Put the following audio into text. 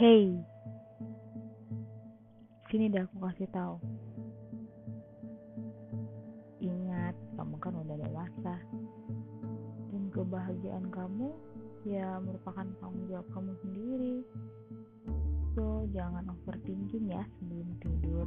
Hey, sini deh aku kasih tahu. Ingat, kamu kan udah dewasa. Dan kebahagiaan kamu ya merupakan tanggung jawab kamu sendiri. So, jangan overthinking ya sebelum tidur.